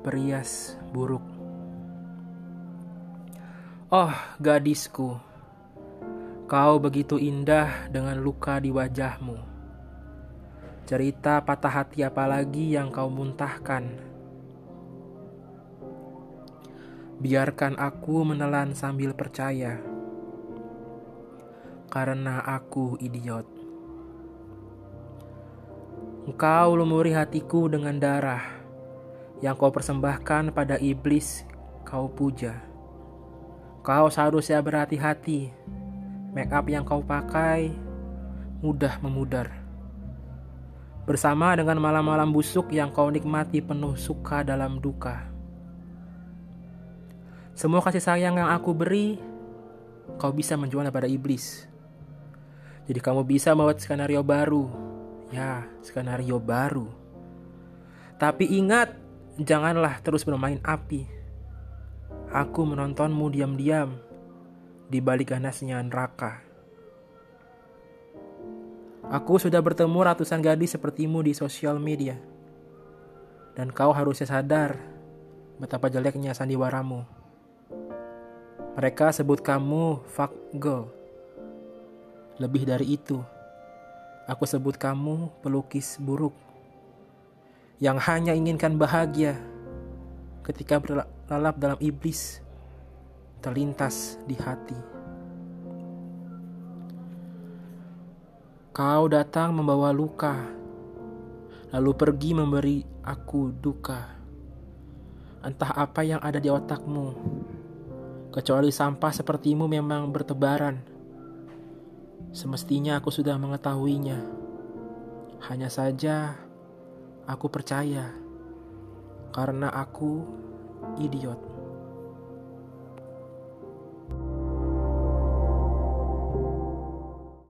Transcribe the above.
perias buruk. Oh, gadisku, kau begitu indah dengan luka di wajahmu. Cerita patah hati apalagi yang kau muntahkan. Biarkan aku menelan sambil percaya, karena aku idiot. Engkau lumuri hatiku dengan darah yang kau persembahkan pada iblis kau puja. Kau seharusnya berhati-hati. Make up yang kau pakai mudah memudar. Bersama dengan malam-malam busuk yang kau nikmati penuh suka dalam duka. Semua kasih sayang yang aku beri, kau bisa menjual pada iblis. Jadi kamu bisa membuat skenario baru Ya, skenario baru. Tapi ingat, janganlah terus bermain api. Aku menontonmu diam-diam di balik ganasnya neraka. Aku sudah bertemu ratusan gadis sepertimu di sosial media. Dan kau harusnya sadar betapa jeleknya sandiwaramu. Mereka sebut kamu fuck girl. Lebih dari itu, Aku sebut kamu pelukis buruk yang hanya inginkan bahagia ketika berlalap dalam iblis terlintas di hati. Kau datang membawa luka, lalu pergi memberi aku duka. Entah apa yang ada di otakmu, kecuali sampah sepertimu memang bertebaran Semestinya aku sudah mengetahuinya. Hanya saja aku percaya karena aku idiot.